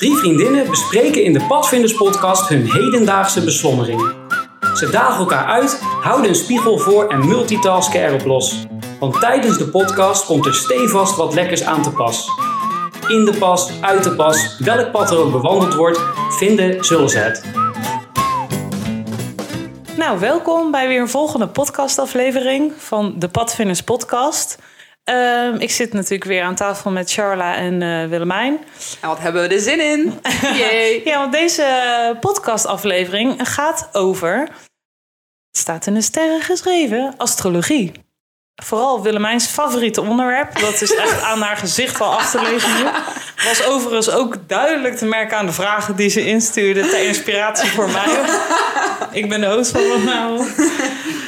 Drie vriendinnen bespreken in de Padvinders podcast hun hedendaagse beslommeringen. Ze dagen elkaar uit, houden een spiegel voor en multitasken erop los. Want tijdens de podcast komt er stevast wat lekkers aan te pas. In de pas, uit de pas, welk pad er ook bewandeld wordt, vinden zullen ze het. Nou, welkom bij weer een volgende podcastaflevering van de Padvinders podcast. Ehm, ik zit natuurlijk weer aan tafel met Charla en eh, Willemijn. En wat hebben we er zin in? Ja, want deze podcastaflevering gaat over, het staat in de sterren geschreven, astrologie. Vooral Willemijns favoriete onderwerp. Dat is echt aan haar gezicht wel af te lezen nu. Was overigens ook duidelijk te merken aan de vragen die ze instuurde ter inspiratie voor mij. Ik ben de host van Wat Nou.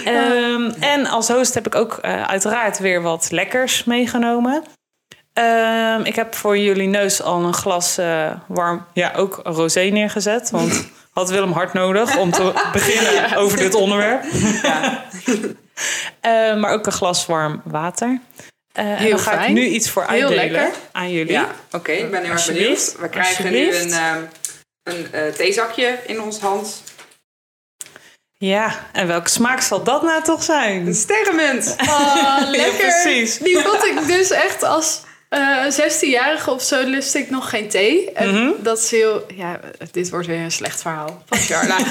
Ehm, en als host heb ik ook eh, uiteraard weer wat lekkers meegenomen. Ehm, ik heb voor jullie neus al een glas eh, warm, ja, ook rosé neergezet. Want had Willem hard nodig om te beginnen over dit onderwerp. Ja. Eh, maar ook een glas warm water. Eh, en dan ga ik nu iets voor Heel uitdelen lekker. aan jullie. Ja, oké. ik ben heel erg benieuwd. We krijgen nu een, ehm, een eh, theezakje in ons hand. Ja, en welke smaak zal dat nou toch zijn? Een sterrenmunt. Oh, lekker. precies. Die vond ik dus echt als eh 16-jarige of zo lust ik nog geen thee. En Mhm. dat is heel... Ja, dit wordt weer een slecht verhaal van Charla.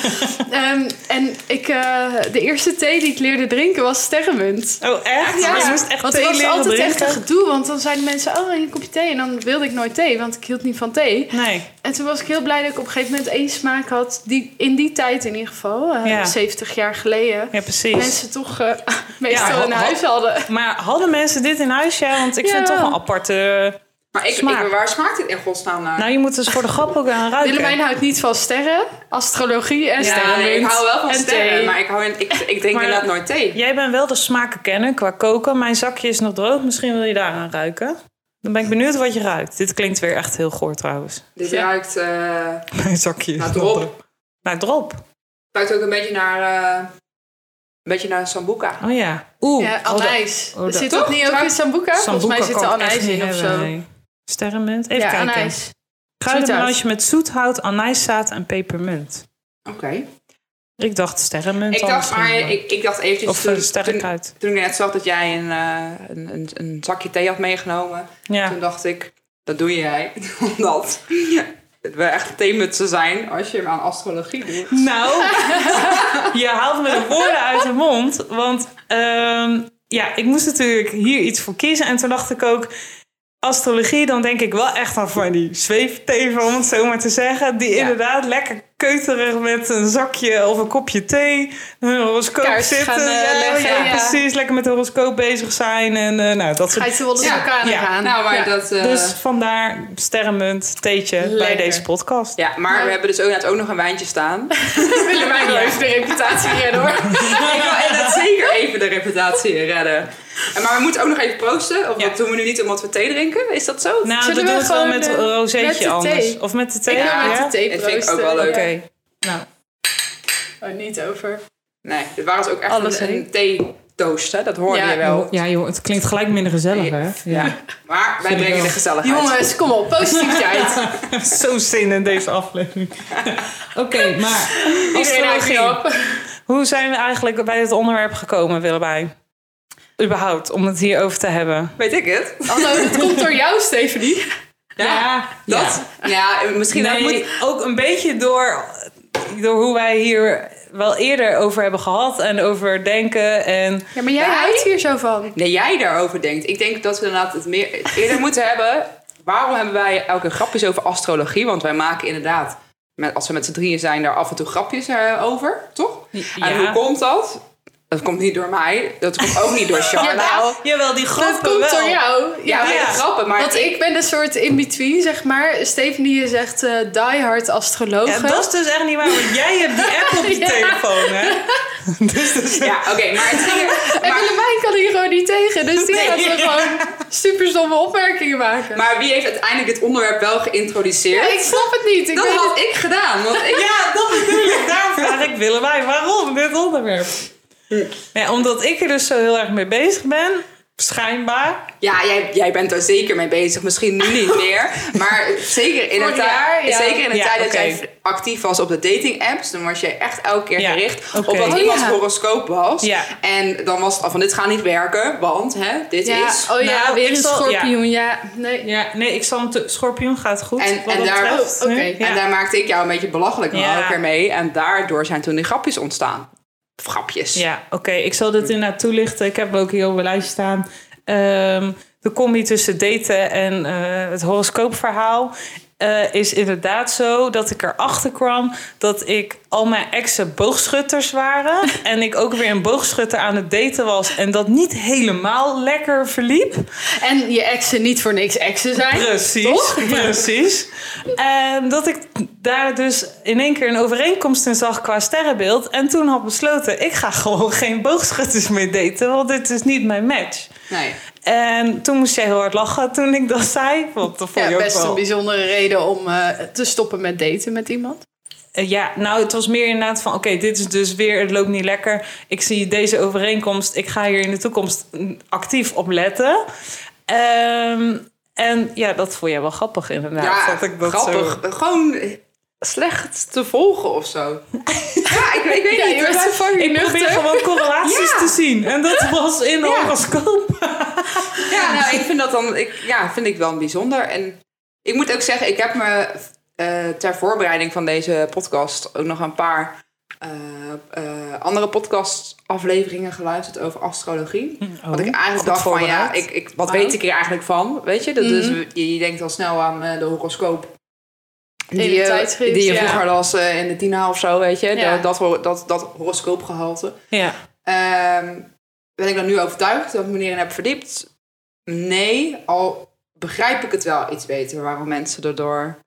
Ehm, en ik, eh, de eerste thee die ik leerde drinken was sterrenmunt. Oh, echt? Ja, je moest echt want thee het was leren altijd echt een gedoe. Want dan zeiden mensen, oh, een kopje thee. En dan wilde ik nooit thee, want ik hield niet van thee. Nee. En toen was ik heel blij dat ik op een gegeven moment één smaak had... die in die tijd in ieder geval, eh, Ja. 70 jaar geleden... Ja, precies. mensen toch eh, meestal Ja, in huis hadden. Maar hadden mensen dit in huis? Ja, want ik vind het toch een aparte... Maar ik, Smaak. ik, waar smaakt dit in godsnaam naar? Nou, je moet dus voor de grap ook aan ruiken. Willemijn houdt niet van sterren, astrologie en ja, sterrenmunt. nee, ik hou wel van en sterren, thee. maar ik, hou in, ik, ik drink Maar- inderdaad nooit thee. Jij bent wel de smaken kennen qua koken. Mijn zakje is nog droog. Misschien wil je daaraan ruiken. Dan ben ik benieuwd wat je ruikt. Dit klinkt weer echt heel goor trouwens. Dit Ja. ruikt, eh Mijn zakje naar drop. Nou, drop. ruikt ook een beetje naar, eh, een beetje naar sambuca. Oh ja. Oeh. Ja, oh, anijs. oh, de- zit dat niet ook in sambuca? Volgens mij zit er anijs in of zo. nee. Sterrenmunt. Even ja, kijken. anijs. Kruidenmelange met zoethout, anijszaad en pepermunt. Oké. Ik dacht sterrenmunt. Ik dacht, maar ik, ik dacht eventjes... Of toen, toen, sterrenkruid. toen ik net zag dat jij een, eh, een, een, een zakje thee had meegenomen... Ja. Toen dacht ik, dat doe jij. Omdat we echt theemutsen zijn als je hem aan astrologie doet. Nou, je haalt me de woorden uit de mond. Want ehm, ja, ik moest natuurlijk hier iets voor kiezen. En toen dacht ik ook, astrologie, dan denk ik wel echt aan van die zweefteven, om het zo maar te zeggen. Die Ja. inderdaad lekker keuterig met een zakje of een kopje thee, een horoscoop Kaars zitten. gaan, eh, ja, leggen, ja, ja. precies. Lekker met de horoscoop bezig zijn. En eh, nou, dat soort Ga je ze wel eens Ja, elkaar ja. aan? Nou, maar Ja. dat... eh, Dus vandaar sterrenmunt, theetje bij deze podcast. ja, maar we hebben dus ook net ook nog een wijntje staan. Willemijn wil even de reputatie redden hoor. ik wil inderdaad zeker even de reputatie redden. En Maar we moeten ook nog even proosten. Of Ja. dat doen we nu niet omdat we thee drinken? Is dat zo? Nou, Zullen dat we doen we wel gewoon, met eh, rozeetje met de anders. thee? Of met de thee? Ik Ja, met de thee dat vind ik ook proosten. wel leuk. Oké. Nou, Oh, niet over. Nee, dit waren dus ook echt Alles een, heen. een thee-toast, hè? Dat hoorde Ja, je wel. ja joh, het klinkt gelijk minder gezellig hè? Ja. Maar wij brengen de gezelligheid. Jongens, kom op, positiviteit. Zo zin in deze aflevering. Oké, maar Iedereen haakt astrologie. Hoe zijn we eigenlijk bij het onderwerp gekomen, Willemijn? Überhaupt, om het hierover te hebben. Weet ik het? Hallo, het komt door jou, Stephanie. Ja, Dat? Ja, misschien dat Nee, moet... ook een beetje door, door hoe wij hier wel eerder over hebben gehad en over denken. En Ja, maar jij Wij? houdt hier zo van. Nee, jij daarover denkt. Ik denk dat we inderdaad het meer eerder moeten hebben. Waarom hebben wij elke grapjes over astrologie? Want wij maken inderdaad, met, als we met z'n drieën zijn, daar af en toe grapjes eh, over, toch? En Ja. hoe komt dat? Dat komt niet door mij. Dat komt ook niet door Charla. Jawel. Jawel, die Dat grappen komt wel. door jou. Ja, Ja, ja. grappen, maar... Want ik ben een soort in-between, zeg maar. Stephanie is echt eh diehard astroloog. Ja, dat is dus echt niet waar, want jij hebt die app op je Ja. telefoon, hè? dus, dus, Ja, oké, maar het ging er- En maar, Willemijn kan hier gewoon niet tegen. Dus die Nee. gaat gewoon super stomme opmerkingen maken. maar wie heeft uiteindelijk dit onderwerp wel geïntroduceerd? Ja, ik snap het niet. Ik dat weet had het- ik gedaan. Want ik, Ja, dat bedoel ik. Daarom vraag ik Willemijn, waarom dit onderwerp? Ja, omdat ik er dus zo heel erg mee bezig ben, schijnbaar. Ja, jij, jij bent er zeker mee bezig. Misschien nu niet meer. Maar zeker in tijd, jaar, ja. zeker in de Ja, tijd dat jij actief was op de dating apps, dan was je echt elke keer Ja, gericht op wat Oh, iemands ja. horoscoop was. Ja. En dan was het al van dit gaat niet werken, want hè, dit Ja, is. oh ja, Nou, weer een zal- schorpioen. Ja, nee. Ja, nee, ik zal hem te... Schorpioen gaat goed. En- en dat daar- oh. En daar maakte ik jou een beetje belachelijk Ja. elke keer mee. En daardoor zijn toen die grapjes ontstaan. Grapjes. Ja, oké. Ik zal dit inderdaad toelichten. Ik heb ook hier op mijn lijstje staan. Ehm, de combi tussen daten en eh, het horoscoopverhaal eh, is inderdaad zo dat ik erachter kwam dat ik al mijn exen boogschutters waren. en ik ook weer een boogschutter aan het daten was. En dat niet helemaal lekker verliep. En je exen niet voor niks exen zijn. Precies, precies. En dat ik daar dus in één keer een overeenkomst in zag qua sterrenbeeld. En toen had besloten, ik ga gewoon geen boogschutters meer daten, want dit is niet mijn match. Nee. En toen moest jij heel hard lachen toen ik dat zei. Want dat vond je Ja, ook best wel... een bijzondere reden om eh, te stoppen met daten met iemand. Eh, ja, nou, het was meer inderdaad van... oké, dit is dus weer, het loopt niet lekker. Ik zie deze overeenkomst. Ik ga hier in de toekomst mm, actief op letten. Ehm, en ja, dat vond jij wel grappig inderdaad. Ja, dat ik dat grappig. Zo... Gewoon slecht te volgen of zo. ja, ik, ik weet Ja, niet. je bent Ik probeer gewoon correlaties Ja. te zien. En dat was in Ja. horoscoop. Ja, nou, ik vind dat dan, ik, ja, vind ik wel bijzonder. En ik moet ook zeggen, ik heb me eh, ter voorbereiding van deze podcast ook nog een paar eh, eh, andere podcastafleveringen geluisterd over astrologie. wat ik eigenlijk Oh, dacht van, ja, ik, ik, wat Wauw. weet ik hier eigenlijk van? Weet je, dat is, Mhm. je, je denkt al snel aan de horoscoop. In Die de je, die je ja. vroeger las in de Tina of zo, weet je. Ja. Dat, dat, dat, dat horoscoopgehalte. Ja. Ehm, ben ik dan nu overtuigd dat ik me erin heb verdiept? Nee, al begrijp ik het wel iets beter waarom mensen erdoor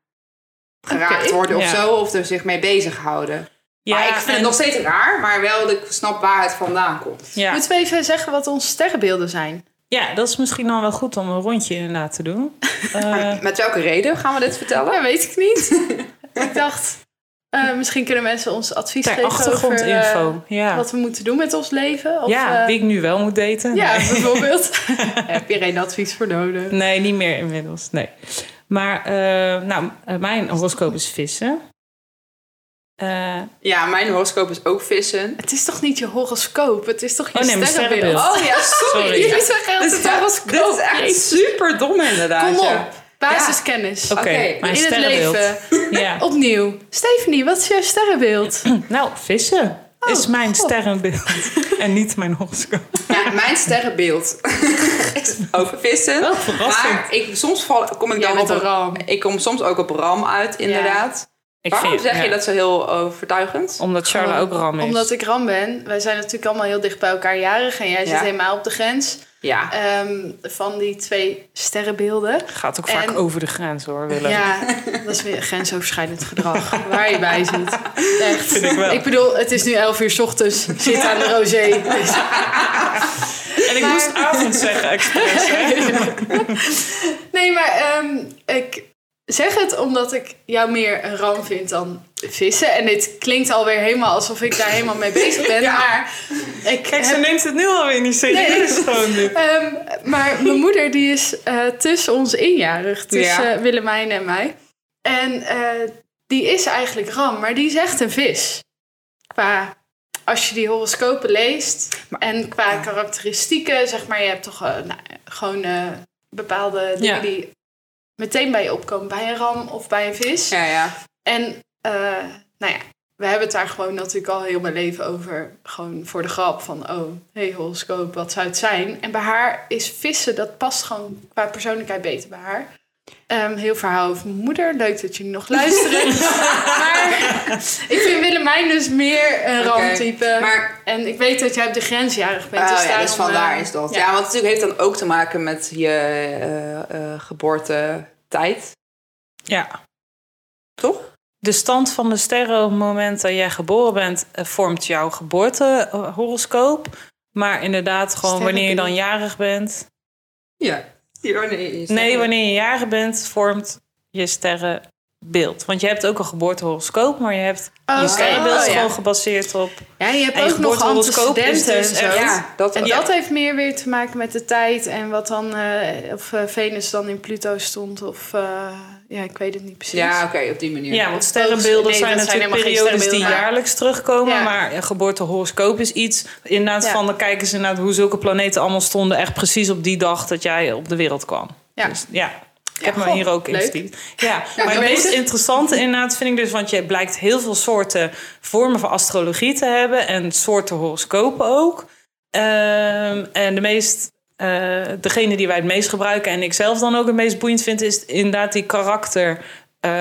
geraakt worden of ja. zo, of er zich mee bezighouden. Ja, maar ik vind en- het nog steeds raar, maar wel dat ik snap waar het vandaan komt. Ja. Moeten we even zeggen wat onze sterrenbeelden zijn? ja, dat is misschien dan wel goed om een rondje inderdaad te doen. Eh, Met welke reden gaan we dit vertellen? Dat weet ik niet. ik dacht, eh, misschien kunnen mensen ons advies ter geven over achtergrondinfo. eh, ja, wat we moeten doen met ons leven. Of, ja eh, wie ik nu wel moet daten. ja, Nee. bijvoorbeeld. Heb je geen advies voor nodig? Nee, niet meer inmiddels. Nee. Maar eh, nou, eh, mijn horoscoop is vissen. Eh, Ja, mijn horoscoop is ook vissen. Het is toch niet je horoscoop? Het is toch je Oh, nee, sterrenbeeld? Oh ja, sorry. Sorry. Jullie zeggen altijd is, horoscoop. dit is echt super dom inderdaad. Kom ja. Basiskennis. Oké, mijn In het sterrenbeeld. leven. Ja. Opnieuw. Stephanie, wat is jouw sterrenbeeld? Nou, vissen is mijn God. sterrenbeeld. en niet mijn horoscoop. Ja, mijn sterrenbeeld is over vissen. Oh, verrassend. maar ik, soms val, kom ik dan op een ram. Ik kom soms ook op ram uit, inderdaad. Ik Waarom vind- zeg je dat zo heel overtuigend? Omdat Charla ook ram is. Omdat ik ram ben. Wij zijn natuurlijk allemaal heel dicht bij elkaar jarig. En jij Ja. zit helemaal op de grens Ja. ehm, van die twee sterrenbeelden. Gaat ook vaak En- over de grens hoor, Willem. Ja, dat is weer grensoverschrijdend gedrag. Waar je bij zit. Echt. Vind ik wel. bedoel, het is nu 11 uur 's ochtends. Ik Zit aan de rosé. Dus- En ik moest avond zeggen, expres. hè? Nee, maar ehm, ik zeg het omdat ik jou meer een ram vind dan vissen. En dit klinkt alweer helemaal alsof ik daar helemaal mee bezig ben. Maar ik Kijk, ze neemt het nu alweer niet serieus gewoon dit. Ehm, maar mijn moeder die is eh, tussen ons injarig, tussen Ja. Willemijn en mij. En eh, die is eigenlijk ram, maar die is echt een vis. Qua, als je die horoscopen leest en qua karakteristieken, zeg maar, je hebt toch eh, nou, gewoon bepaalde dingen Ja. die meteen bij je opkomen bij een ram of bij een vis. Ja, ja. En eh, nou ja, we hebben het daar gewoon natuurlijk al heel mijn leven over. Gewoon voor de grap van, oh, hey horoscoop, wat zou het zijn? En bij haar is vissen, dat past gewoon qua persoonlijkheid beter bij haar. Ehm, heel verhaal over mijn moeder. Leuk dat jullie nog luisteren. maar ik vind Willemijn dus meer een ramtype. Maar En ik weet dat jij op de grensjarig bent. oh, dus ja, daarom, dus vandaar eh, is dat. ja. Ja. want natuurlijk heeft dan ook te maken met je eh, eh, geboortetijd. Ja. Toch? De stand van de sterren op het moment dat jij geboren bent, vormt jouw geboortehoroscoop. Maar inderdaad, gewoon wanneer je dan jarig bent. Ja. Nee, je Nee, wanneer je jarig bent, vormt je sterrenbeeld. Sterrenbeeld. Want je hebt ook een geboortehoroscoop, maar je hebt Oh, je oké. sterrenbeeld is Oh, ja. gewoon gebaseerd op... Ja, je hebt En je ook nog geboortehoroscoop is antecedenten dus en zo. Ja, dat, En ja. dat heeft meer weer te maken met de tijd en wat dan, eh, of eh, Venus dan in Pluto stond, of eh, ja, ik weet het niet precies. Ja, oké, op die manier. Ja, want sterrenbeelden Nee, zijn dat zijn natuurlijk helemaal geen periodes die jaarlijks terugkomen. Ja. Maar een geboortehoroscoop is iets... Inderdaad, Ja. van dan kijken ze naar hoe zulke planeten allemaal stonden... echt precies op die dag dat jij op de wereld kwam. Ja. Dus, ja. Ik heb me hier ook in verdiept. Ja, maar het meest interessante inderdaad vind ik dus... want je blijkt heel veel soorten vormen van astrologie te hebben... en soorten horoscopen ook. Ehm, en de meest... eh, degene die wij het meest gebruiken en ik zelf dan ook het meest boeiend vind... is inderdaad die karakter eh,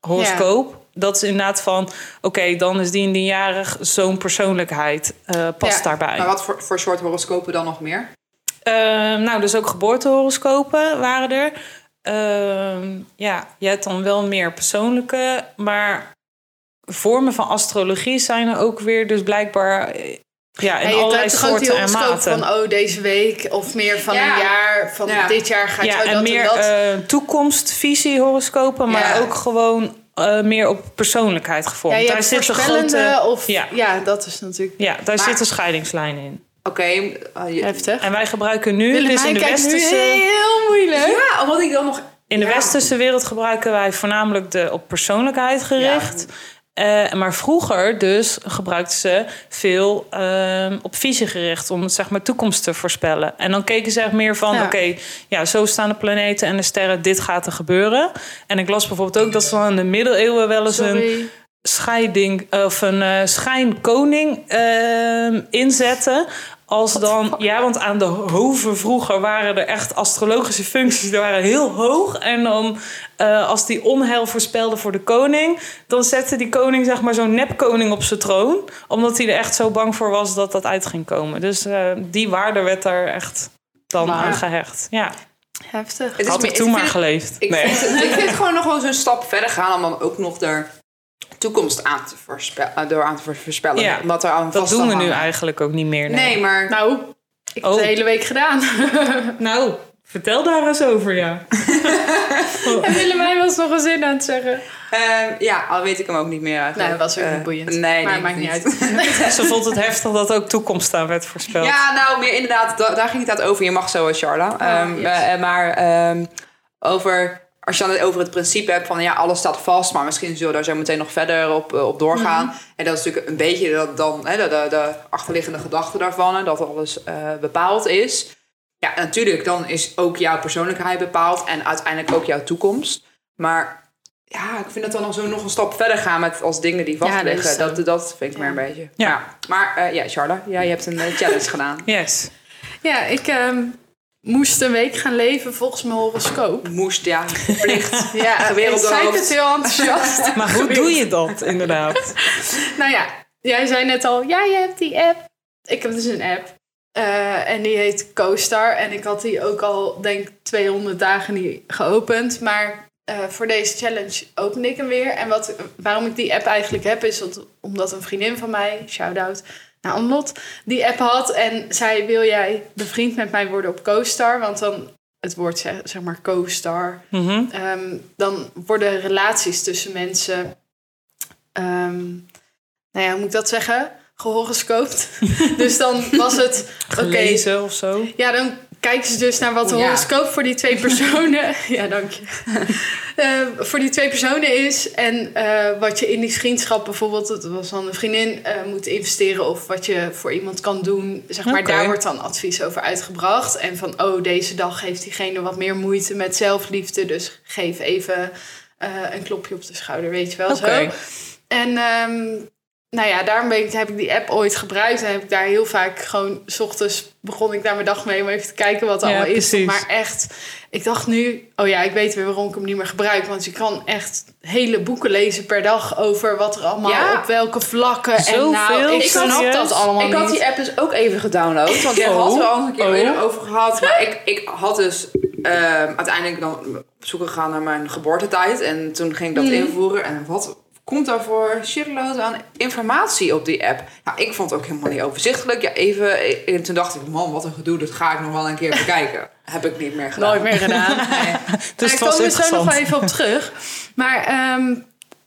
horoscoop. Dat is inderdaad van... oké, dan is die en die jarig zo'n persoonlijkheid eh, past Ja, daarbij. Maar wat voor, voor soort horoscopen dan nog meer? Ehm, nou, dus ook geboortehoroscopen waren er. Ehm, ja, je hebt dan wel meer persoonlijke, maar vormen van astrologie zijn er ook weer, dus blijkbaar eh, ja, in je allerlei soorten en maten. van, oh, deze week, of meer van Ja. een jaar, van Ja. dit jaar ga je ja, oh, en dat meer en dat. eh, toekomstvisie horoscopen, maar Ja. ook gewoon eh, meer op persoonlijkheid gevormd. ja, je daar hebt zit een grote, of ja. ja. dat is natuurlijk ja, daar Maar- zit een scheidingslijn in. Oké. eh, heftig. En wij gebruiken nu, dus in de westerse... heel moeilijk. ja, omdat ik dan nog... In de Ja. westerse wereld gebruiken wij voornamelijk de op persoonlijkheid gericht. Eh, maar vroeger dus gebruikten ze veel ehm, op visie gericht om zeg maar toekomst te voorspellen. En dan keken ze echt meer van, Ja. oké, ja, zo staan de planeten en de sterren, dit gaat er gebeuren. En ik las bijvoorbeeld ook dat ze in de middeleeuwen wel eens een scheiding of een eh, schijnkoning ehm, inzetten. Als dan, ja, want aan de hoven vroeger waren er echt astrologische functies, die waren heel hoog. En dan, eh, als die onheil voorspelde voor de koning, dan zette die koning, zeg maar, zo'n nepkoning op zijn troon. Omdat hij er echt zo bang voor was dat dat uit ging komen. Dus eh, die waarde werd daar echt dan Maar- aan gehecht. Ja, Heftig. Het is had ik toen maar geleefd. Ik, Nee. vind, het- ik vind het gewoon nog wel zo'n stap verder gaan om dan ook nog de toekomst aan te voorspellen, door aan te voorspellen. Ja, wat er aan Dat doen we nu eigenlijk ook niet meer. Nee, maar Nou, ik heb Oh. het de hele week gedaan. Nou, vertel daar eens over, ja. en Willemijn was nog een zin aan het zeggen. eh, ja, al weet ik hem ook niet meer eigenlijk. Nee, dat was ook Eh, niet boeiend. Nee, maar maakt niet uit. Ze vond het heftig dat ook toekomst aan werd voorspeld. Ja, nou, meer inderdaad, da- daar ging het over. Je mag zo, eh, Charla. Ehm, yes. eh, maar ehm, over, als je dan het over het principe hebt van ja, alles staat vast, maar misschien zullen we daar zo meteen nog verder op, eh, op doorgaan. En dat is natuurlijk een beetje dat dan, hè, de, de, de achterliggende gedachte daarvan, hè, dat alles eh, bepaald is. Ja, natuurlijk, dan is ook jouw persoonlijkheid bepaald en uiteindelijk ook jouw toekomst. Maar ja, ik vind dat dan nog zo nog een stap verder gaan met als dingen die vast Ja, dat. Dat, dat, vind ik meer een beetje. Ja. Ja. Maar eh, ja, Charla, jij hebt een challenge gedaan. Yes. Ja, ik ehm, moest een week gaan leven volgens mijn horoscoop. Moest, ja, verplicht. Ja, ik zei het heel enthousiast. Maar hoe doe je dat inderdaad? Nou ja, jij zei net al, ja, je hebt die app. Ik heb dus een app. Eh, en die heet CoStar. En ik had die ook al, denk ik, 200 dagen niet geopend. Maar eh, voor deze challenge opende ik hem weer. En wat, waarom ik die app eigenlijk heb, is dat, omdat een vriendin van mij, shout-out Anlot, die app had. En zei, wil jij bevriend met mij worden op CoStar? Want dan, het woord zeg, zeg maar CoStar, Mhm. Ehm, dan worden relaties tussen mensen, ehm, nou ja, hoe moet ik dat zeggen? Gehoroscoopt. dus dan was het, oké, Gelezen of zo. ja, dan kijken ze dus naar wat de ja. horoscoop voor die twee personen, ja, dank je, Eh, voor die twee personen is. En eh, wat je in die vriendschap bijvoorbeeld, dat was dan een vriendin, eh, moet investeren of wat je voor iemand kan doen. Zeg maar, daar wordt dan advies over uitgebracht. En van, oh, deze dag heeft diegene wat meer moeite met zelfliefde, dus geef even een klopje op de schouder, weet je wel zo. En ehm, nou ja, daarom ben ik, heb ik die app ooit gebruikt. En heb ik daar heel vaak gewoon... S ochtends begon ik daar mijn dag mee om even te kijken wat er Ja, allemaal is. precies. Maar echt, ik dacht nu... Oh ja, ik weet weer waarom ik hem niet meer gebruik. Want je kan echt hele boeken lezen per dag... over wat er allemaal Ja. op welke vlakken. Zoveel? en nou, ik snap dat allemaal Ik had die app dus ook even gedownload. Want jij Oh. had er al een keer Oh. eerder over gehad. Maar ik, ik had dus ehm, uiteindelijk dan op zoek gegaan naar mijn geboortetijd. En toen ging ik dat invoeren. En wat komt er voor shitload aan informatie op die app. Nou, ik vond het ook helemaal niet overzichtelijk. Ja, even, en toen dacht ik, man, wat een gedoe, dat ga ik nog wel een keer bekijken. Heb ik niet meer gedaan. Nooit meer gedaan. Nee. Dus ik het was kom er zo nog wel even op terug. Maar ehm,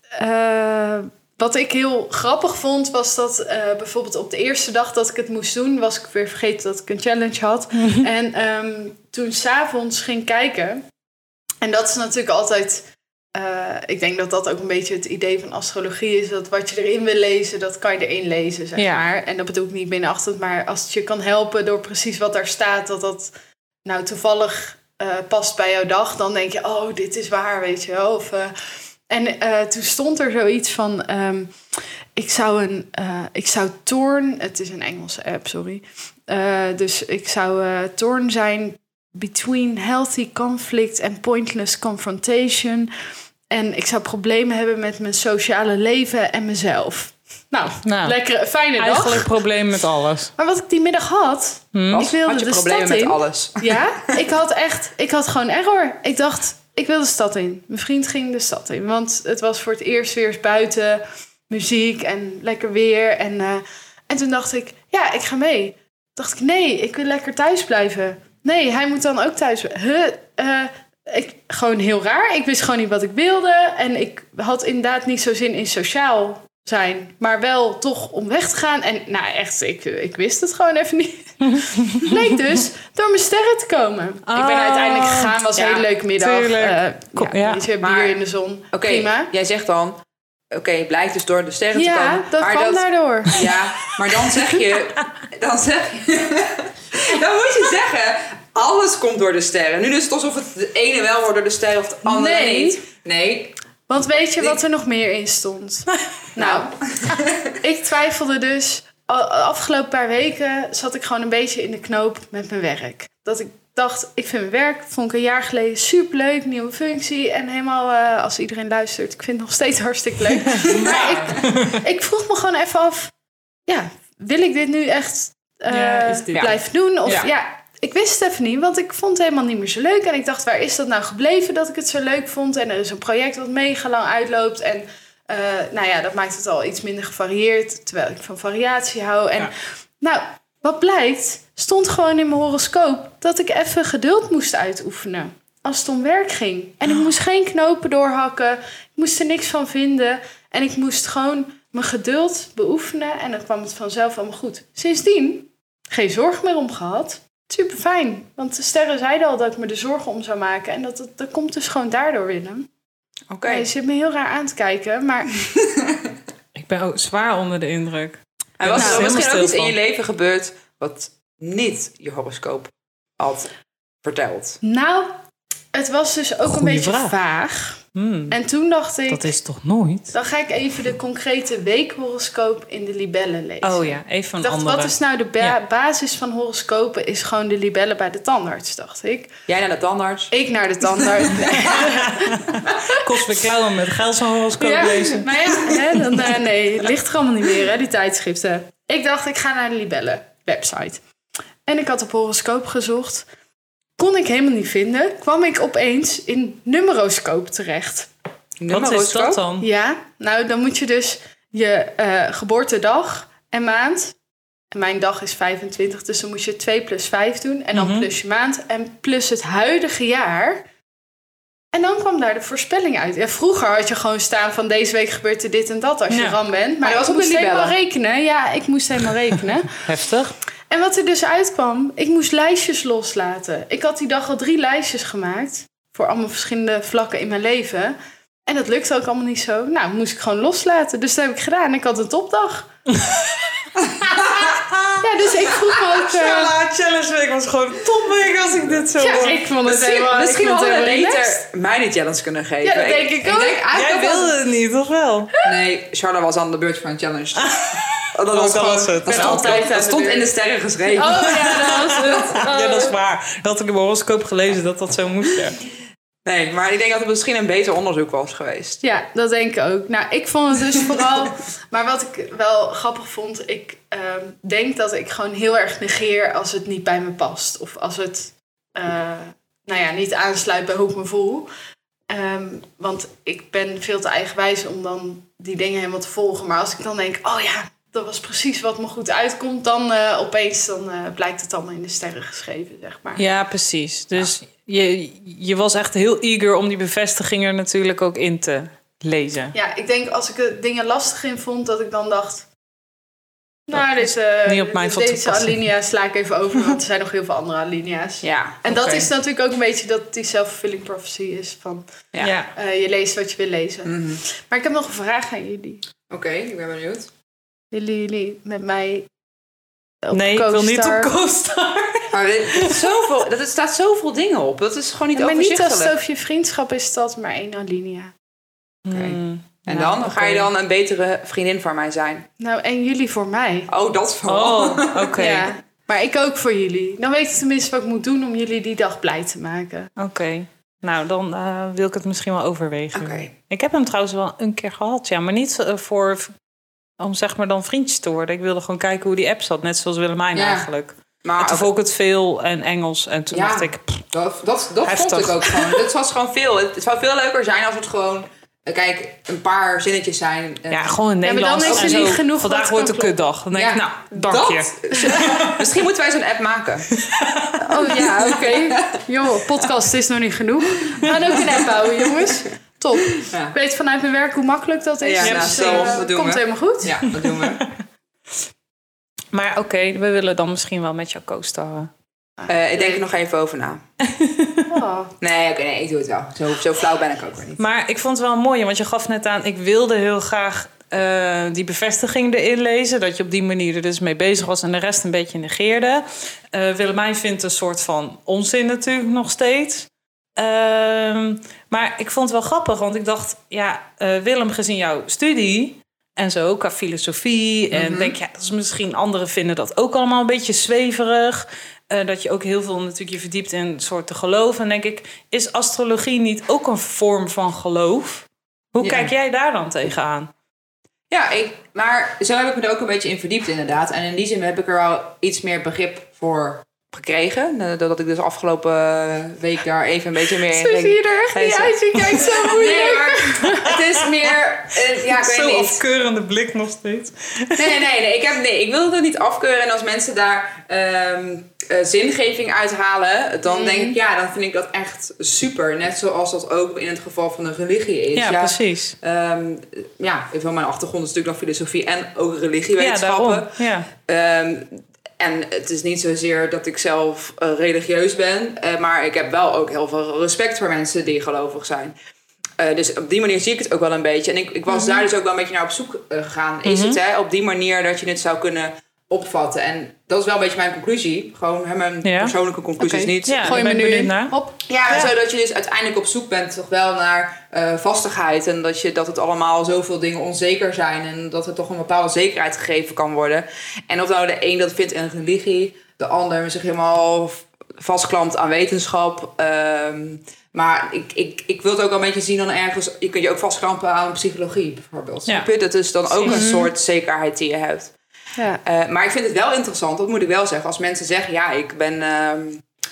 eh, wat ik heel grappig vond, was dat eh, bijvoorbeeld op de eerste dag dat ik het moest doen, was ik weer vergeten dat ik een challenge had. En ehm, toen s'avonds ging kijken. En dat is natuurlijk altijd. Eh, ik denk dat dat ook een beetje het idee van astrologie is. Dat wat je erin wil lezen, dat kan je erin lezen, zeg Ja. maar. En dat bedoel ik niet binnenachterend, maar als het je kan helpen door precies wat daar staat, dat dat nou toevallig eh, past bij jouw dag, dan denk je, oh, dit is waar, weet je wel. Of, eh, en toen stond er zoiets van, ehm, ik zou een, ik zou Torn, het is een Engelse app, sorry. Dus ik zou Torn zijn between healthy conflict and pointless confrontation. En ik zou problemen hebben met mijn sociale leven en mezelf. Nou, Nou, lekker, fijne dag. Eigenlijk probleem met alles. Maar wat ik die middag had, Wat? ik wilde Had je de problemen stad met in. alles? Ja, ik had echt, ik had gewoon error. Ik dacht, ik wil de stad in. Mijn vriend ging de stad in, want het was voor het eerst weer eens buiten, muziek en lekker weer. En, eh, en toen dacht ik, ja, ik ga mee. Dacht ik, nee, ik wil lekker thuis blijven. Nee, hij moet dan ook thuis. Huh, eh, ik, gewoon heel raar. Ik wist gewoon niet wat ik wilde. En ik had inderdaad niet zo zin in sociaal zijn. Maar wel toch om weg te gaan. En nou echt, ik, ik wist het gewoon even niet. Bleek dus door mijn sterren te komen. ik ben Oh, uiteindelijk gegaan. Was een ja, hele leuke middag. Eh, Kom, ja, ja. bier Maar- in de zon. Oké, Prima. jij zegt dan... Oké, blijkt dus door de sterren te Ja, komen. dat maar kwam daardoor. Ja, maar dan zeg je... Dan zeg je... Dan moet je zeggen... Alles komt door de sterren. Nu is het alsof het de ene wel wordt door de sterren of de andere Nee. niet. Nee. Want weet je wat er nog meer in stond? nou, ik twijfelde dus. Afgelopen paar weken zat ik gewoon een beetje in de knoop met mijn werk. Dat ik dacht, ik vind mijn werk, vond ik een jaar geleden superleuk, nieuwe functie. En helemaal, eh, als iedereen luistert, ik vind het nog steeds hartstikke leuk. maar ik, ik vroeg me gewoon even af, ja, wil ik dit nu echt eh, Ja, blijven doen? Of Ja. ik wist het even niet, want ik vond het helemaal niet meer zo leuk. En ik dacht, waar is dat nou gebleven dat ik het zo leuk vond? En er is een project wat mega lang uitloopt. En eh, nou ja, dat maakt het al iets minder gevarieerd. Terwijl ik van variatie hou. En nou, wat blijkt, stond gewoon in mijn horoscoop dat ik even geduld moest uitoefenen. Als het om werk ging. En ik moest geen knopen doorhakken. Ik moest er niks van vinden. En ik moest gewoon mijn geduld beoefenen. En dan kwam het vanzelf allemaal goed. Sindsdien geen zorg meer om gehad. Super fijn. Want de sterren zeiden al dat ik me er zorgen om zou maken. En dat, dat, dat komt dus gewoon daardoor, Willem. Oké. Ja, je zit me heel raar aan te kijken. Maar Ik ben ook zwaar onder de indruk. En was Nou, er misschien ook iets in je leven gebeurd... wat niet je horoscoop had verteld? nou, het was dus ook een beetje vraag. vaag. Hmm, En toen dacht ik, dat is toch nooit? dan ga ik even de concrete weekhoroscoop in de libellen lezen. Oh ja, even een dacht, andere. wat is nou de ba- Ja. basis van horoscopen? Is gewoon de libellen bij de tandarts, dacht ik. Jij naar de tandarts. Ik naar de tandarts. Kost weer klauwen met geld zo'n horoscoop ja, lezen. maar ja, hè, dan, eh, nee, het ligt er allemaal niet meer, hè, die tijdschriften. Ik dacht, ik ga naar de libellen website. En ik had op horoscoop gezocht. Kon ik helemaal niet vinden. Kwam ik opeens in numeroscoop terecht. Wat is dat dan? Ja, nou dan moet je dus je eh, geboortedag en maand. En mijn dag is 25, dus dan moet je 2 plus 5 doen. En dan Mhm. plus je maand en plus het huidige jaar. En dan kwam daar de voorspelling uit. Ja, vroeger had je gewoon staan van deze week gebeurt er dit en dat als je Ja. ram bent. Maar Maar dat ik was op moest de helemaal rekenen. Ja, ik moest helemaal rekenen. Heftig. En wat er dus uitkwam, ik moest lijstjes loslaten. Ik had die dag al drie lijstjes gemaakt. Voor allemaal verschillende vlakken in mijn leven. En dat lukte ook allemaal niet zo. Nou, moest ik gewoon loslaten. Dus dat heb ik gedaan. Ik had een topdag. ja, dus ik vroeg me ook... eh, Challenge Week was gewoon een topweek als ik dit zo ja, hoor. ik vond het Misschien, helemaal... misschien ik hadden we beter mij die challenge kunnen geven. Ja, dat denk ik ook. eigenlijk Jij wel- wilde het niet, toch wel? Nee, Charlotte was aan de beurt van een challenge. Dat Oh, was dat gewoon, was het. Dat stond, altijd dat stond in de sterren geschreven. Oh ja, dat was het. Ja, dat is waar. Dat had ik in mijn horoscoop gelezen dat dat zo moest. Ja. Nee, maar ik denk dat het misschien een beter onderzoek was geweest. Ja, dat denk ik ook. Nou, ik vond het dus vooral... Maar wat ik wel grappig vond... Ik ehm, denk dat ik gewoon heel erg negeer als het niet bij me past. Of als het, eh, nou ja, niet aansluit bij hoe ik me voel. Ehm, want ik ben veel te eigenwijs om dan die dingen helemaal te volgen. Maar als ik dan denk, oh ja, dat was precies wat me goed uitkomt, dan eh, opeens dan, eh, blijkt het allemaal in de sterren geschreven, zeg maar. Ja, precies. Dus je, je was echt heel eager om die bevestiging er natuurlijk ook in te lezen. Ja, ik denk als ik er dingen lastig in vond, dat ik dan dacht. Nou, Dat deze, niet op alinea sla ik even over, want er zijn nog heel veel andere alinea's. Ja. En dat is natuurlijk ook een beetje dat die self-fulfilling prophecy is van Ja. Ja. eh, je leest wat je wil lezen. Mhm. Maar ik heb nog een vraag aan jullie. Oké, ik ben benieuwd. Willen jullie met mij op Nee, ik wil niet op CoStar- co-star. Maar dit- zoveel, dat, er staat zoveel dingen op. Dat is gewoon niet Ja, maar niet als overzichtelijk. het over je vriendschap is, dat maar één alinea. Hmm. En Nou, dan oké. ga je dan een betere vriendin voor mij zijn. Nou, en jullie voor mij. Oh, dat vooral. Oh, oké. Ja, maar ik ook voor jullie. Dan weet ik tenminste wat ik moet doen om jullie die dag blij te maken. Oké. Nou, dan eh, wil ik het misschien wel overwegen. Oké. Ik heb hem trouwens wel een keer gehad, ja. Maar niet eh, voor... Om zeg maar dan vriendjes te worden. Ik wilde gewoon kijken hoe die app zat. Net zoals Willemijn Ja. eigenlijk. Maar en toen vond ik het veel en Engels. En toen Ja. dacht ik... pff, dat, dat, dat vond ik ook gewoon. Het was gewoon veel. Het zou veel leuker zijn als het gewoon... Kijk, een paar zinnetjes zijn. eh, ja, gewoon in maar dan Nederlands. is er en niet genoeg Vandaag wordt een kutdag. Dan denk Ja, ik, nou, dank je. dat. Misschien moeten wij zo'n app maken. Oh ja, oké. Joh, podcast is nog niet genoeg. We gaan ook een app bouwen, jongens. Top. Ja. Ik weet vanuit mijn werk hoe makkelijk dat is. Ja, dus, zo, eh, dat doen komt we. helemaal goed. Ja, dat doen we. Maar oké, we willen dan misschien wel met jou co-starren. Eh, ik denk er nog even over na. Oh. Nee, oké, nee, ik doe het wel. Zo, zo flauw ben ik ook weer niet. Maar ik vond het wel mooi, want je gaf net aan... ik wilde heel graag eh, die bevestiging erin lezen. Dat je op die manier er dus mee bezig was... en de rest een beetje negeerde. Eh Willemijn vindt een soort van onzin natuurlijk nog steeds. Ehm, maar ik vond het wel grappig, want ik dacht... ja, eh, Willem, gezien jouw studie... en zo, qua filosofie... en denk ja, dat is misschien anderen vinden dat ook allemaal een beetje zweverig... Eh, dat je ook heel veel natuurlijk je verdiept in soorten geloof. En denk ik, is astrologie niet ook een vorm van geloof? Hoe Ja. kijk jij daar dan tegenaan? Ja, ik, maar zo heb ik me er ook een beetje in verdiept inderdaad. En in die zin heb ik er wel iets meer begrip voor gekregen. Eh, Doordat ik dus afgelopen week daar even een beetje meer in Ze ging. zie je er echt niet uit. Je kijkt zo Nee, moeilijk. maar het is meer... eh, ja, ik weet Zo niet. afkeurende blik nog steeds. Nee, nee, nee. Ik, heb, nee ik wil het niet afkeuren. En als mensen daar ehm, eh, zingeving uithalen, dan denk ik, ja, dan vind ik dat echt super. Net zoals dat ook in het geval van een religie is. Ja, precies. ehm, ja, even mijn achtergrond is natuurlijk dan filosofie en ook Ja, religiewetenschappen. daarom. Ja. Ehm, en het is niet zozeer dat ik zelf eh, religieus ben, eh, maar ik heb wel ook heel veel respect voor mensen die gelovig zijn. Eh, dus op die manier zie ik het ook wel een beetje. En ik, ik was daar dus ook wel een beetje naar op zoek gegaan. Is het hè, op die manier dat je het zou kunnen opvatten? En dat is wel een beetje mijn conclusie. Gewoon hè, mijn Ja. persoonlijke conclusies niet. Ja, Gooi me nu in. naar. Hop. Ja, Ja. zodat je dus uiteindelijk op zoek bent toch wel naar eh, vastigheid. En dat, je, dat het allemaal zoveel dingen onzeker zijn. En dat er toch een bepaalde zekerheid gegeven kan worden. En of nou de een dat vindt in religie, de ander zich helemaal vastklampt aan wetenschap. Ehm, maar ik, ik, ik wil het ook wel een beetje zien dan ergens. Je kunt je ook vastklampen aan psychologie bijvoorbeeld. Ja. Dat is dan ook een soort zekerheid die je hebt. Ja. Eh, maar ik vind het wel interessant, dat moet ik wel zeggen. Als mensen zeggen, ja, ik ben... ehm,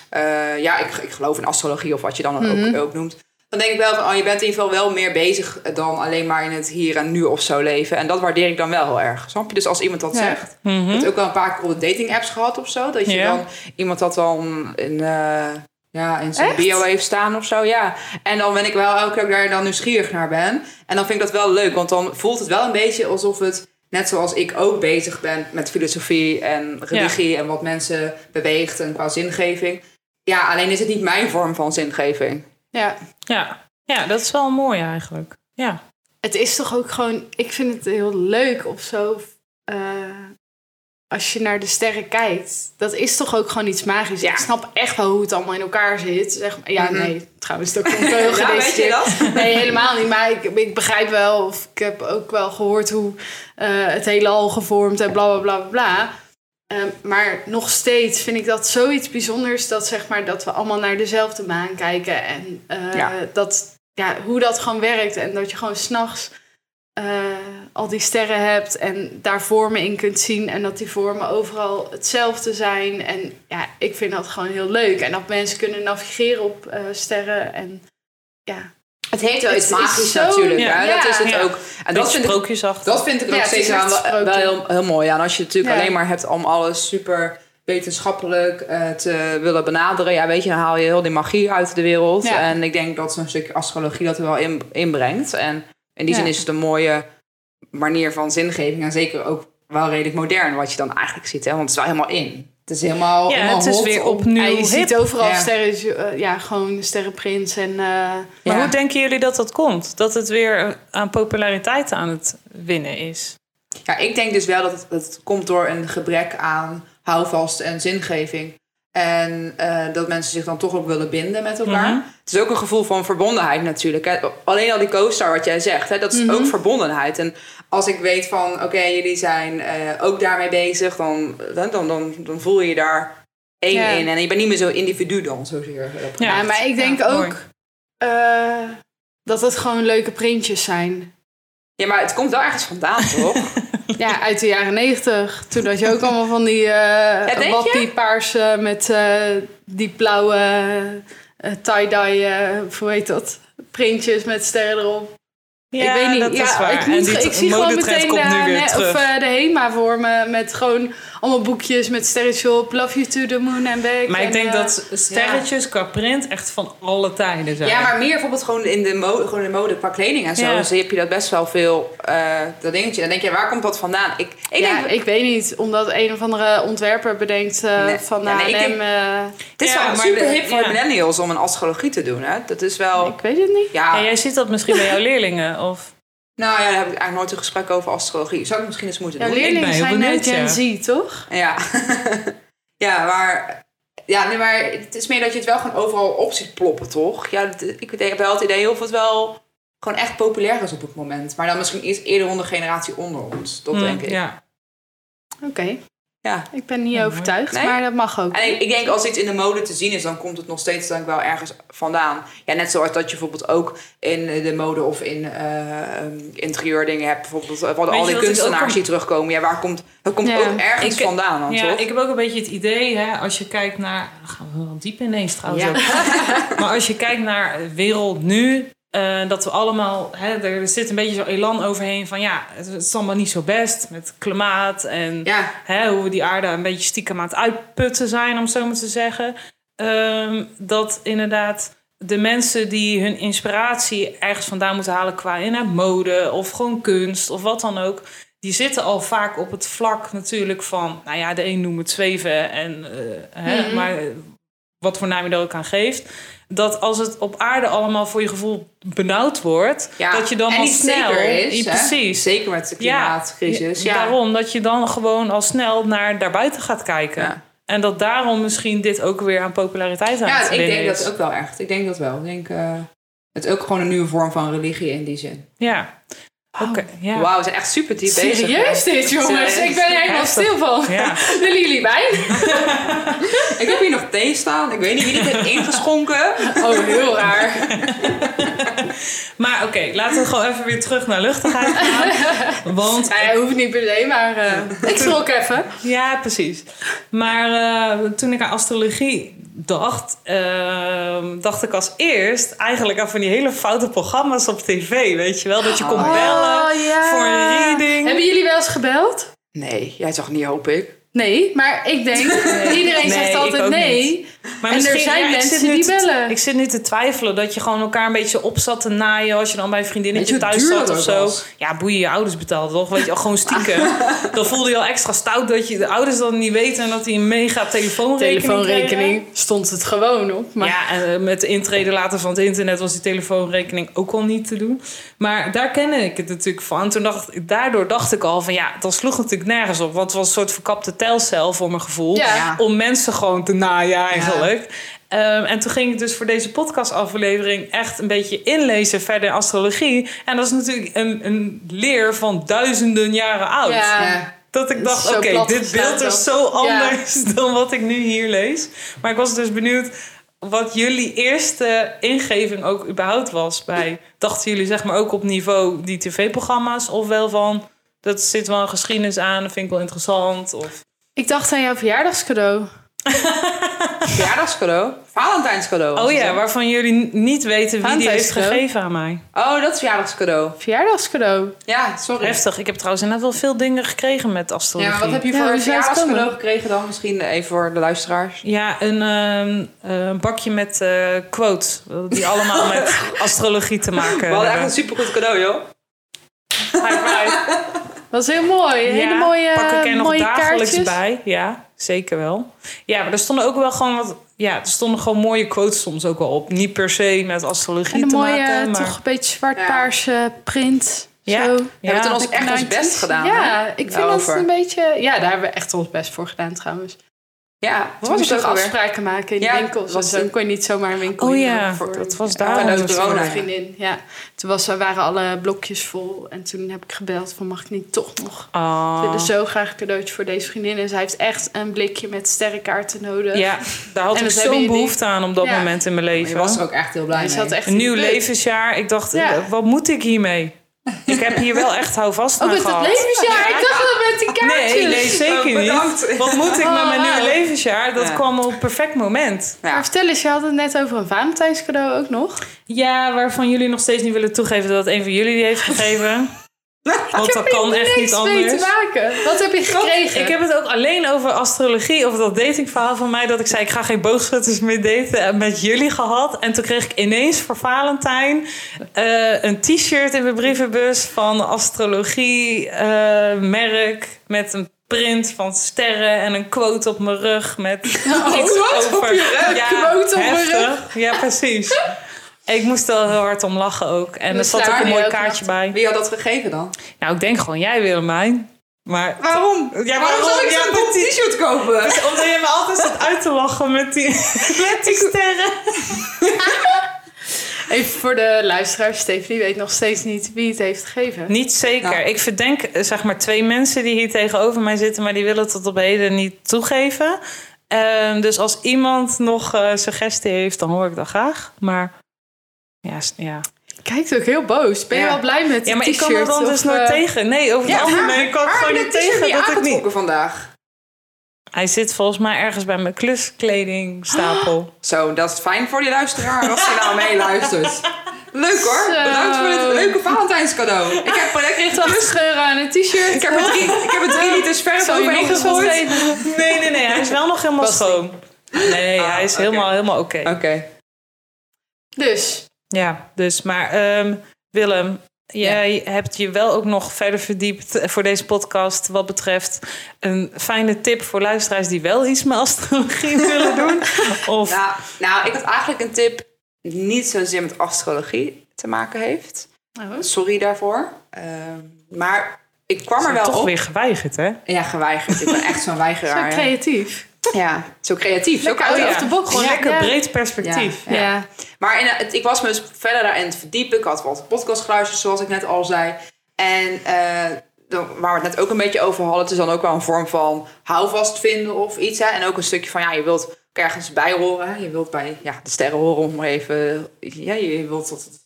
eh, ja, ik, ik geloof in astrologie of wat je dan ook, ook noemt. Dan denk ik wel van, oh, je bent in ieder geval wel meer bezig dan alleen maar in het hier en nu of zo leven. En dat waardeer ik dan wel heel erg. Snap je? Dus als iemand dat Ja. zegt. Ik heb het ook wel een paar keer op de dating apps gehad of zo. Dat je Ja. dan iemand dat dan in, eh, ja, in zijn Echt? bio heeft staan of zo. Ja. En dan ben ik wel elke keer daar dan nieuwsgierig naar ben. En dan vind ik dat wel leuk. Want dan voelt het wel een beetje alsof het... Net zoals ik ook bezig ben met filosofie en religie en wat mensen beweegt en qua zingeving. Ja, alleen is het niet mijn vorm van zingeving. ja. Ja. ja, dat is wel mooi eigenlijk. Ja. Het is toch ook gewoon... Ik vind het heel leuk of zo... eh, als je naar de sterren kijkt. Dat is toch ook gewoon iets magisch. Ja. Ik snap echt wel hoe het allemaal in elkaar zit. Zeg, maar- ja, Mhm. nee. Trouwens, dat komt heel Ja, weet je dat? Nee, helemaal niet. Maar ik, ik begrijp wel, of ik heb ook wel gehoord hoe eh, het heelal gevormd en bla bla bla bla, bla. Ehm, maar nog steeds vind ik dat zoiets bijzonders dat, zeg maar, dat we allemaal naar dezelfde maan kijken. En eh, Ja. Dat, ja, hoe dat gewoon werkt. En dat je gewoon s'nachts eh al die sterren hebt en daar vormen in kunt zien. En dat die vormen overal hetzelfde zijn. En ja, ik vind dat gewoon heel leuk. En dat mensen kunnen navigeren op eh, sterren. En ja, Het heeft wel iets is magisch zo- natuurlijk. ja. hè? Dat is het Ja. ook. En dat vind ik. Dat vind ik is steeds aan wel, heel, heel mooi aan. Als je natuurlijk Ja. alleen maar hebt om alles super wetenschappelijk eh, te willen benaderen. Ja, weet je, dan haal je heel die magie uit de wereld. Ja. En ik denk dat zo'n stukje astrologie dat er wel in, inbrengt. En in die Ja. zin is het een mooie manier van zingeving. En zeker ook wel redelijk modern wat je dan eigenlijk ziet. Hè? Want het is wel helemaal in. Het is helemaal, Ja, helemaal het is weer opnieuw je hip. ziet overal Ja. sterren, eh, ja, gewoon sterrenprins en... eh, Maar Ja. hoe denken jullie dat dat komt? Dat het weer aan populariteit aan het winnen is? Ja, ik denk dus wel dat het, het komt door een gebrek aan houvast en zingeving. En eh, dat mensen zich dan toch ook willen binden met elkaar. Mhm. Het is ook een gevoel van verbondenheid natuurlijk. Hè. Alleen al die co-star wat jij zegt, hè, dat is ook verbondenheid. En als ik weet van, oké, jullie zijn eh, ook daarmee bezig, dan, dan, dan, dan, dan voel je je daar één Ja. in. En je bent niet meer zo individu dan, zozeer. ja, maar ik denk Ja, ook eh, dat het gewoon leuke printjes zijn. Ja, maar het komt wel ergens vandaan, toch? Ja, uit de jaren negentig. Toen had je ook allemaal van die uh, je? wappie paarse met eh, die blauwe eh, tie-dye, hoe heet dat? Printjes met sterren erop. Ja, ik weet niet. dat ja, is waar. Ik, en die ik zie gewoon meteen komt de, nu weer ne- terug. of, de HEMA voor me met gewoon allemaal boekjes met sterretjes op. Love you to the moon and back. maar ik en, denk eh, dat sterretjes qua print echt van alle tijden zijn. Ja, maar meer bijvoorbeeld gewoon in de mode, gewoon in de mode qua kleding en zo. Ja. Dus heb je dat best wel veel, eh, dat dingetje. Dan denk je, waar komt dat vandaan? Ik, ik ja, denk, ik weet niet. Omdat een of andere ontwerper bedenkt eh, Nee. van Ja, nee, ik H&M, denk- eh, het is Ja, wel super hip voor ja. millennials om een astrologie te doen. Hè? Dat is wel, ik weet het niet. ja, Ja, jij ziet dat misschien bij jouw leerlingen. Of... nou ja, daar heb ik eigenlijk nooit een gesprek over astrologie. Zou ik misschien eens moeten doen. leerlingen ben heel zijn benieuwd, Gen ja. Z, toch? Ja. ja, maar... Ja, nee, maar het is meer dat je het wel gewoon overal op ziet ploppen, toch? Ja, het- ik heb wel het idee of het wel gewoon echt populair is op het moment. Maar dan misschien iets eerder onder generatie onder ons. Dat Hmm, denk ik. Ja. Oké. Ja. Ik ben niet Ja, overtuigd, Nee? maar dat mag ook. En ik, ik denk als iets in de mode te zien is, dan komt het nog steeds denk ik wel ergens vandaan. Ja, net zoals dat je bijvoorbeeld ook in de mode of in eh interieurdingen hebt. Bijvoorbeeld, eh, wat al die kunstenaars die terugkomen. Ja, waar komt, dat komt Ja. ook ergens Ik- vandaan dan, Ja, toch? ik heb ook een beetje het idee, hè, als je kijkt naar. Dan gaan we wel diep ineens trouwens. Ja. ook. maar als je kijkt naar de wereld nu. Eh, dat we allemaal, hè, er zit een beetje zo elan overheen van ja, het is allemaal niet zo best met klimaat en Ja, hè, hoe we die aarde een beetje stiekem aan het uitputten zijn, om zo maar te zeggen. Ehm, dat inderdaad de mensen die hun inspiratie ergens vandaan moeten halen qua inderdaad mode of gewoon kunst of wat dan ook. Die zitten al vaak op het vlak natuurlijk van, nou ja, de een noemt het zweven en eh, hè, Mhm. maar eh, wat voor naam je er ook aan geeft. Dat als het op aarde allemaal voor je gevoel benauwd wordt, ja. dat je dan en al snel. is, Ja, precies. Zeker met de klimaatcrisis. Ja, Daarom dat je dan gewoon al snel naar daarbuiten gaat kijken. Ja. En dat daarom misschien dit ook weer aan populariteit aan Ja, het ik denk is. dat ook wel echt. Ik denk dat wel. Ik denk, eh, het ook gewoon een nieuwe vorm van religie in die zin. Ja. Oké, ja. Wauw, we zijn echt super diep bezig. Serieus dit, jongens? Serieus. Ik ben er helemaal stil van. Ja. Willen jullie wijn? Ik heb hier nog thee staan. Ik weet niet wie dit heeft ingeschonken. Oh, heel raar. Maar oké, laten we gewoon even weer terug naar luchtigheid gaan. Want ja, hoeft niet per se, maar eh, ik schrok even. Ja, precies. Maar eh, toen ik aan astrologie dacht, eh, dacht ik als eerst eigenlijk aan van die hele foute programma's op tv. Weet je wel, dat je kon Oh, bellen ja. voor een reading. Hebben jullie wel eens gebeld? Nee, jij toch niet, hoop ik. Nee, maar ik denk, iedereen Nee, zegt altijd nee. Maar En er misschien- zijn ja, mensen die te- bellen. Ik zit nu te twijfelen dat je gewoon elkaar een beetje op zat te naaien als je dan bij een vriendinnetje je thuis zat of zo. was? Ja, boeien je ouders betaald toch? Weet je, al gewoon stiekem. dan voelde je al extra stout dat je de ouders dan niet weten en dat die een mega telefoonrekening. Telefoonrekening stond het gewoon op. Maar Ja, en eh, met de intrede later van het internet was die telefoonrekening ook al niet te doen. Maar daar kende ik het natuurlijk van. Toen dacht daardoor dacht ik al van ja, dat sloeg natuurlijk nergens op. Want het was een soort verkapte telcel voor mijn gevoel. Ja. Om mensen gewoon te naaien eigenlijk. Ehm, en toen ging ik dus voor deze podcastaflevering echt een beetje inlezen verder in astrologie. En dat is natuurlijk een, een leer van duizenden jaren oud. Ja. Dat ik dacht, oké, dit beeld is zo anders dan wat ik nu hier lees. Maar ik was dus benieuwd wat jullie eerste ingeving ook überhaupt was bij... Dachten jullie zeg maar ook op niveau die tv-programma's? Of wel van, dat zit wel een geschiedenis aan, dat vind ik wel interessant? Of... ik dacht aan jouw verjaardagscadeau. Verjaardagscadeau. Valentijnscadeau. Oh ja, waarvan jullie niet weten wie die heeft gegeven aan mij. Oh, dat is verjaardagscadeau. Verjaardagscadeau. Ja, sorry. Heftig. Ik heb trouwens inderdaad wel veel dingen gekregen met Ja, astrologie. maar wat heb je Ja, voor een verjaardagscadeau gekregen dan? Misschien even voor de luisteraars. Ja, een, ehm, eh, een bakje met eh, quotes. Die allemaal met astrologie te maken We hadden echt hebben. een supergoed cadeau, joh. Dat is heel mooi. Hele Ja, mooie, pak ik er nog mooie dagelijks kaartjes. bij. Ja, zeker wel. Ja, maar er stonden ook wel gewoon wat... Ja, er stonden gewoon mooie quotes soms ook wel op. Niet per se met astrologie En te mooie, maken, maar... toch een beetje zwart-paarse print. Ja. Zo. Ja. We hebben toen ons echt ons best gedaan. Ja, hè? ik vind Daarover. dat een beetje... Ja, daar hebben we echt ons best voor gedaan trouwens. Ja, Toen wat was moest ook afspraken maken in Ja, de winkels. was en zo een- kon je niet zomaar een winkel Oh ja, voor- dat was ja, een corona, ja. vriendin. Ja. Toen was, waren alle blokjes vol. En toen heb ik gebeld van mag ik niet toch nog... Ah. Ik wilde zo graag een cadeautje voor deze vriendin. En zij heeft echt een blikje met sterrenkaarten nodig. Ja, daar had En ik dat zo'n behoefte aan op dat Ja. moment in mijn Maar leven. je was er ook echt heel blij mee. echt Een nieuw levensjaar. Ik dacht, Ja. wat moet ik hiermee? Ik heb hier wel echt houvast Oh, aan met het levensjaar. Ik dacht dat met die kaartjes. Nee, nee, zeker Oh, niet. Wat moet ik met mijn Oh, nieuwe wow. levensjaar? Dat Ja. kwam op een perfect moment. Maar vertel eens, je had het net over een Valentijnscadeau ook nog. Ja, waarvan jullie nog steeds niet willen toegeven dat een van jullie die heeft gegeven. Want dat kan echt niet mee te anders. maken. Wat heb je gekregen? Ik heb het ook alleen over astrologie of dat datingverhaal van mij. Dat ik zei, ik ga geen boogschutters meer daten. En met jullie gehad. En toen kreeg ik ineens voor Valentijn eh, een t-shirt in mijn brievenbus van astrologie eh, merk. Met een print van sterren en een quote op mijn rug met iets quote op je rug? Ja, Quote op mijn heftig. Ja, precies. Ik moest er heel hard om lachen ook. En er Dus zat ook een mooi kaartje bij. Wie had dat gegeven dan? Nou, ik denk gewoon jij Willemijn. Maar Waarom? Ja, waarom zou ik zo'n t-shirt kopen? omdat je me altijd zat uit te lachen met die, met die sterren. Even voor de luisteraars, Stephanie weet nog steeds niet wie het heeft gegeven. Niet zeker. Nou. Ik verdenk eh, zeg maar twee mensen die hier tegenover mij zitten, maar die willen het tot op heden niet toegeven. Ehm, dus als iemand nog eh, suggestie heeft, dan hoor ik dat graag. Maar ja, ja. Kijkt ook heel boos. Ben je Ja. wel blij met ja maar ik kan er dan dus nooit eh, tegen. Nee, over het algemeen kan ik gewoon niet je tegen dat ik niet. vandaag? Hij zit volgens mij ergens bij mijn kluskledingstapel. Zo, dat is fijn voor die luisteraar als hij nou meeluistert. Leuk hoor. Zo. Bedankt voor dit leuke Valentijnscadeau. Ik heb, kreeg 80 euro aan een t-shirt. ik heb er drie, ik heb er drie verf Zou je nog overheen gegooid. Nee, nee, nee. Hij is wel nog helemaal schoon. Nee, Ah, hij is helemaal, helemaal oké. Oké. Dus, Ja, dus maar ehm, Willem, jij hebt je wel ook nog verder verdiept voor deze podcast wat betreft een fijne tip voor luisteraars die wel iets met astrologie willen doen. Of Nou, nou, ik had eigenlijk een tip die niet zozeer met astrologie te maken heeft. Sorry daarvoor. Ehm, maar ik kwam er wel toch op. weer geweigerd, hè? Ja, geweigerd. Ik ben echt zo'n zo weigeraar. ja. creatief. Ja, zo creatief. Zo Lekker of the the box. Gewoon Ja, lekker ja. breed perspectief. Ja. Ja. Maar in, het, ik was me dus verder daarin te verdiepen. Ik had wat podcast geluisterd, zoals ik net al zei. En eh, dan, waar we het net ook een beetje over hadden... het is dan ook wel een vorm van houvast vinden of iets. Hè? En ook een stukje van, ja, je wilt ook ergens bij horen. hè. Je wilt bij ja, de sterren horen om maar even... Ja, je wilt dat het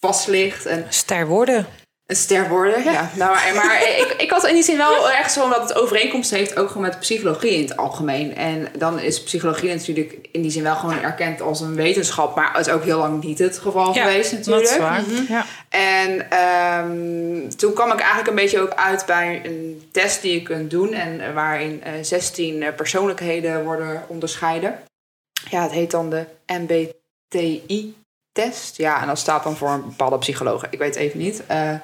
vast ligt en Ster worden. Een ster worden. Ja. Nou, maar, maar ik, ik had in die zin wel ergens zo omdat het overeenkomst heeft ook gewoon met psychologie in het algemeen. En dan is psychologie natuurlijk in die zin wel gewoon erkend als een wetenschap, maar het is ook heel lang niet het geval geweest dat natuurlijk. is waar. Mhm. Ja. En ehm, toen kwam ik eigenlijk een beetje ook uit bij een test die je kunt doen en waarin eh 16 eh, persoonlijkheden worden onderscheiden. Ja, het heet dan de MBTI-test. Ja, en dat staat dan voor een bepaalde psycholoog. Ik weet even niet. Eh,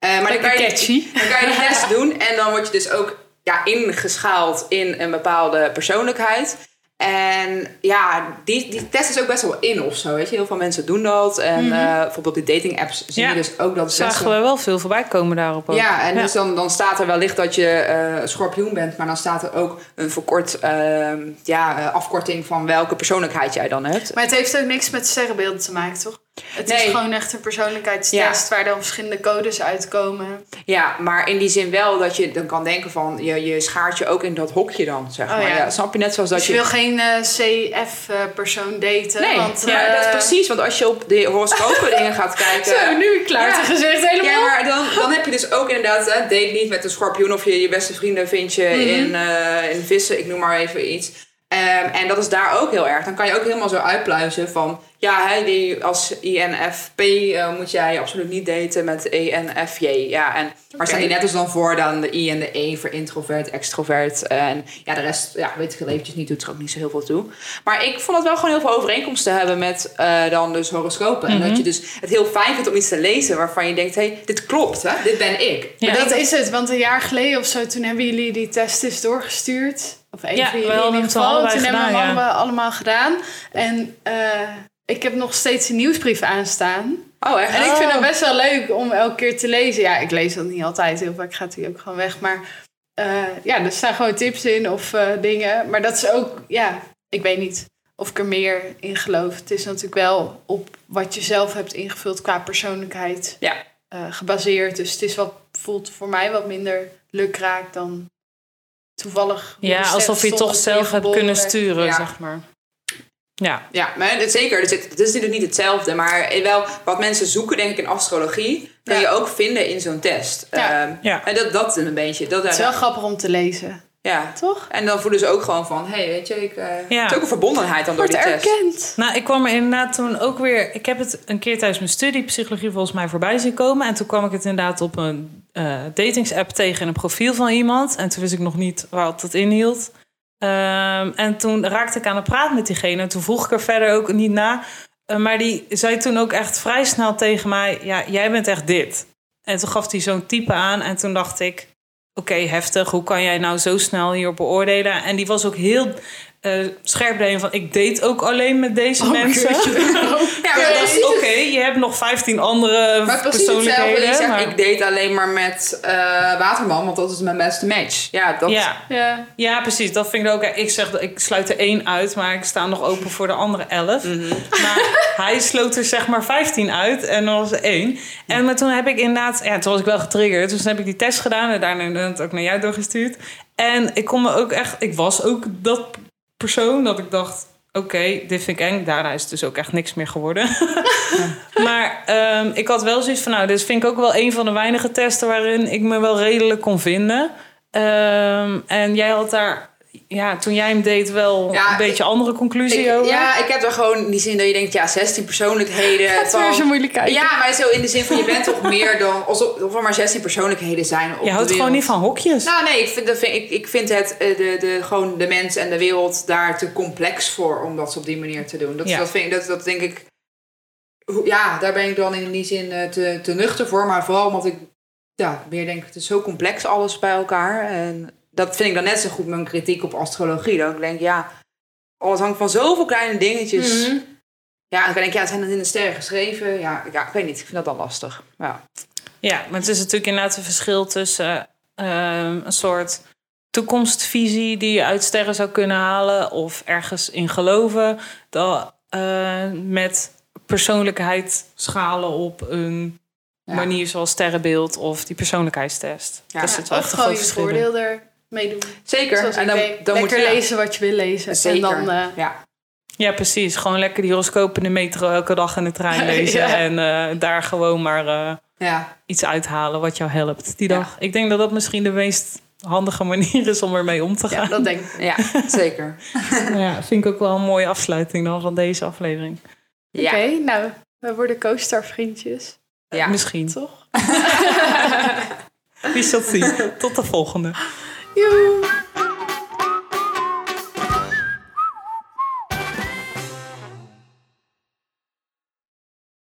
eh, maar dan kan, je, catchy. dan kan je die test doen en dan word je dus ook ja, ingeschaald in een bepaalde persoonlijkheid. En ja, die, die test is ook best wel in of zo, weet je. Heel veel mensen doen dat. En eh, bijvoorbeeld die dating apps zie Ja. je dus ook dat Zagen we wel veel voorbij komen daarop ook. ja, en dus dan, dan staat er wellicht dat je eh schorpioen bent, maar dan staat er ook een verkort ehm, ja, afkorting van welke persoonlijkheid jij dan hebt. Maar het heeft ook niks met sterrenbeelden te maken, toch? Het Nee. is gewoon echt een persoonlijkheidstest waar dan verschillende codes uitkomen. Ja, maar in die zin wel dat je dan kan denken van je, je schaart je ook in dat hokje dan, zeg Oh, maar. ja. Ja. snap je net zoals dat Dus je je. wil geen CF-persoon daten. Nee, want, ja, eh, dat is precies. Want als je op de horoscopen dingen gaat kijken. Zo, nu klaar te gezegd helemaal. Ja, maar dan, dan heb je dus ook inderdaad, hè, date niet met een schorpioen of je, je beste vrienden vind je Mhm. in, eh, in vissen, ik noem maar even iets. Ehm, en dat is daar ook heel erg. Dan kan je ook helemaal zo uitpluizen van... Ja, hè, die, als INFP eh, moet jij absoluut niet daten met ENFJ. Ja, en, maar staan die net als dan voor dan de I en de E voor introvert, extrovert. En ja, de rest ja, weet ik eventjes niet, doet er ook niet zo heel veel toe. Maar ik vond het wel gewoon heel veel overeenkomsten hebben met eh, dan dus horoscopen. En dat je dus het heel fijn vindt om iets te lezen waarvan je denkt... Hé, hey, dit klopt, hè? dit ben ik. Ja, dat is het, want een jaar geleden of zo, toen hebben jullie die test eens doorgestuurd. Of één Ja, jullie in ieder geval. Toen hebben we ja. allemaal, allemaal gedaan. En eh, ik heb nog steeds een nieuwsbrief aanstaan. Oh, echt? En ik vind het best wel leuk om elke keer te lezen. Ja, ik lees dat niet altijd. Heel vaak gaat hij ook gewoon weg. Maar eh, ja, er staan gewoon tips in of eh, dingen. Maar dat is ook, ja, ik weet niet of ik er meer in geloof. Het is natuurlijk wel op wat je zelf hebt ingevuld qua persoonlijkheid Ja. eh, gebaseerd. Dus het is wat, voelt voor mij wat minder lukraak dan toevallig. Ja, alsof je het toch zelf hebt kunnen sturen, Ja. zeg maar. Ja, Ja, maar het, zeker. Het is, het is natuurlijk niet hetzelfde. Maar wel wat mensen zoeken, denk ik, in astrologie... kun je ook vinden in zo'n test. Ja. Ehm, Ja. En dat, dat een beetje. Dat, Het is wel grappig om te lezen, ja. toch? En dan voelen ze ook gewoon van... Hé, hey, weet je, ik, eh, Ja. het is ook een verbondenheid dan door Wordt die test. erkend. Nou, ik kwam er inderdaad toen ook weer. Ik heb het een keer tijdens mijn studie psychologie volgens mij voorbij zien komen. En toen kwam ik het inderdaad op een eh datingsapp tegen een profiel van iemand. En toen wist ik nog niet wat het inhield. Ehm, en toen raakte ik aan het praten met diegene. En toen vroeg ik er verder ook niet na. Eh, maar die zei toen ook echt vrij snel tegen mij: Ja, jij bent echt dit. En toen gaf hij zo'n type aan. En toen dacht ik: Oké, heftig. Hoe kan jij nou zo snel hierop beoordelen? En die was ook heel eh, scherp van: Ik date ook alleen met deze mensen. Ja, maar Ja, dat dat is is oké. Je hebt nog 15 andere Maar. Je persoonlijkheden. zegt, maar- ik date alleen maar met eh, Waterman, want dat is mijn beste match. Ja, dat... ja. Ja. ja, precies. Dat vind ik ook. Ik zeg dat ik sluit er één uit, maar ik sta nog open voor de andere 11. Mhm. Maar hij sloot er zeg maar 15 uit en dan was er één. En maar toen heb ik inderdaad, ja, toen was ik wel getriggerd. Dus toen heb ik die test gedaan en daarna inderdaad ook naar jou doorgestuurd. En ik kon me ook echt, ik was ook dat persoon dat ik dacht. Oké, dit vind ik eng. Daarna is het dus ook echt niks meer geworden. maar ehm, ik had wel zoiets van, nou, dit vind ik ook wel een van de weinige testen waarin ik me wel redelijk kon vinden. Ehm, en jij had daar, ja, toen jij hem deed, wel Ja, een beetje andere conclusie Ik, over. ja, ik heb er gewoon in die zin dat je denkt, ja, 16 persoonlijkheden. Het is zo moeilijk kijken. Ja, maar zo in de zin van je bent toch meer dan alsof of er maar 16 persoonlijkheden zijn. Op je houdt gewoon niet van hokjes. Nou nee, ik vind, dat vind, ik, ik vind het, eh, de, de, gewoon de mens en de wereld daar te complex voor om dat op die manier te doen. Dat, Ja. dat, vind, ik- dat, dat denk ik, ja, daar ben ik dan in die zin eh, te, te nuchter voor. Maar vooral omdat ik ja, meer denk, het is zo complex alles bij elkaar. En dat vind ik dan net zo goed mijn kritiek op astrologie. Dat ik denk, ja, oh, het hangt van zoveel kleine dingetjes. Mhm. Ja, dan denk ik, ja, zijn dat in de sterren geschreven? Ja, ja, ik weet niet, ik vind dat dan lastig. Ja. Ja, maar het is natuurlijk inderdaad een verschil tussen ehm, een soort toekomstvisie die je uit sterren zou kunnen halen of ergens in geloven, dat, eh, met persoonlijkheid schalen op een Ja. manier zoals sterrenbeeld of die persoonlijkheidstest. Ja. Dat is het wel Of een gewoon je voordeel doen. Zeker. En dan, dan lekker moet je lezen wat je wil lezen. Zeker. En dan, eh, ja. Ja, precies. Gewoon lekker die horoscoop in de metro elke dag in de trein lezen Ja. en eh, daar gewoon maar eh, ja. iets uithalen wat jou helpt die Ja. dag. Ik denk dat dat misschien de meest handige manier is om ermee om te gaan. ja, dat denk ik. Ja, zeker. Nou ja, vind ik ook wel een mooie afsluiting dan van deze aflevering. Ja. Oké, nou, we worden co-star vriendjes. Ja. Misschien. Toch? Wie zal zien? Tot de volgende. you.